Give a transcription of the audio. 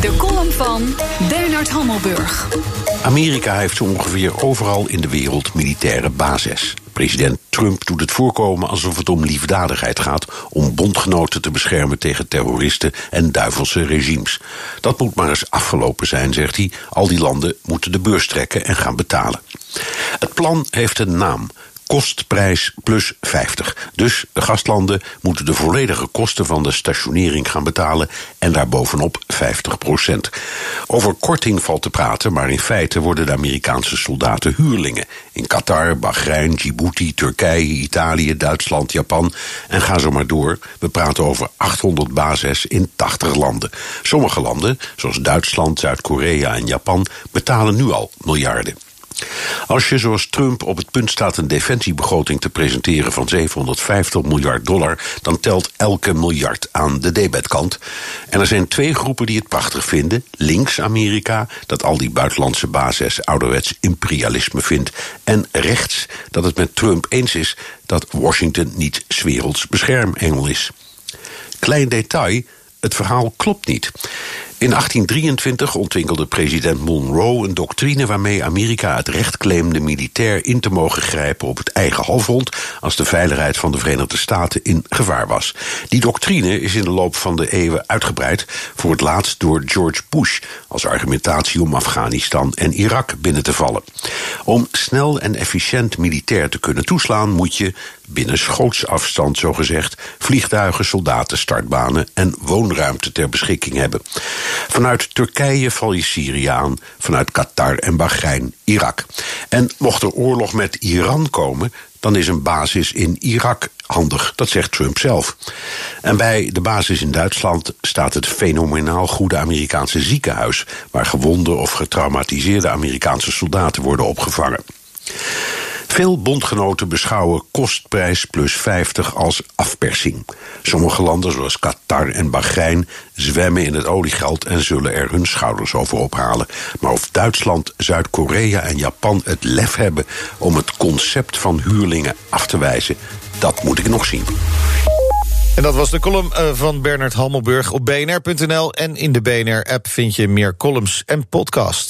De column van Bernard Hammelburg. Amerika heeft zo ongeveer overal in de wereld militaire bases. President Trump doet het voorkomen alsof het om liefdadigheid gaat om bondgenoten te beschermen tegen terroristen en duivelse regimes. Dat moet maar eens afgelopen zijn, zegt hij. Al die landen moeten de beurs trekken en gaan betalen. Het plan heeft een naam kostprijs plus 50. Dus de gastlanden moeten de volledige kosten van de stationering gaan betalen en daarbovenop 50 procent. Over korting valt te praten, maar in feite worden de Amerikaanse soldaten huurlingen. In Qatar, Bahrein, Djibouti, Turkije, Italië, Duitsland, Japan en ga zo maar door. We praten over 800 bases in 80 landen. Sommige landen, zoals Duitsland, Zuid-Korea en Japan, betalen nu al miljarden. Als je zoals Trump op het punt staat een defensiebegroting te presenteren van 750 miljard dollar, dan telt elke miljard aan de debetkant. En er zijn twee groepen die het prachtig vinden. Links Amerika, dat al die buitenlandse bases ouderwets imperialisme vindt. En rechts, dat het met Trump eens is dat Washington niet 's werelds beschermengel is. Klein detail, het verhaal klopt niet. In 1823 ontwikkelde president Monroe een doctrine waarmee Amerika het recht claimde militair in te mogen grijpen op het eigen halfrond als de veiligheid van de Verenigde Staten in gevaar was. Die doctrine is in de loop van de eeuwen uitgebreid, voor het laatst door George Bush als argumentatie om Afghanistan en Irak binnen te vallen. Om snel en efficiënt militair te kunnen toeslaan moet je binnen schootsafstand zogezegd vliegtuigen, soldaten, startbanen en woonruimte ter beschikking hebben. Vanuit Turkije val je Syrië aan, vanuit Qatar en Bahrein Irak. En mocht er oorlog met Iran komen, dan is een basis in Irak handig, dat zegt Trump zelf. En bij de basis in Duitsland staat het fenomenaal goede Amerikaanse ziekenhuis, waar gewonde of getraumatiseerde Amerikaanse soldaten worden opgevangen. Veel bondgenoten beschouwen kostprijs plus 50 als afpersing. Sommige landen, zoals Qatar en Bahrein, zwemmen in het oliegeld en zullen er hun schouders over ophalen. Maar of Duitsland, Zuid-Korea en Japan het lef hebben om het concept van huurlingen af te wijzen, dat moet ik nog zien. En dat was de column eh, van Bernard Hammelburg op bnr.nl. En in de BNR-app vind je meer columns en podcasts.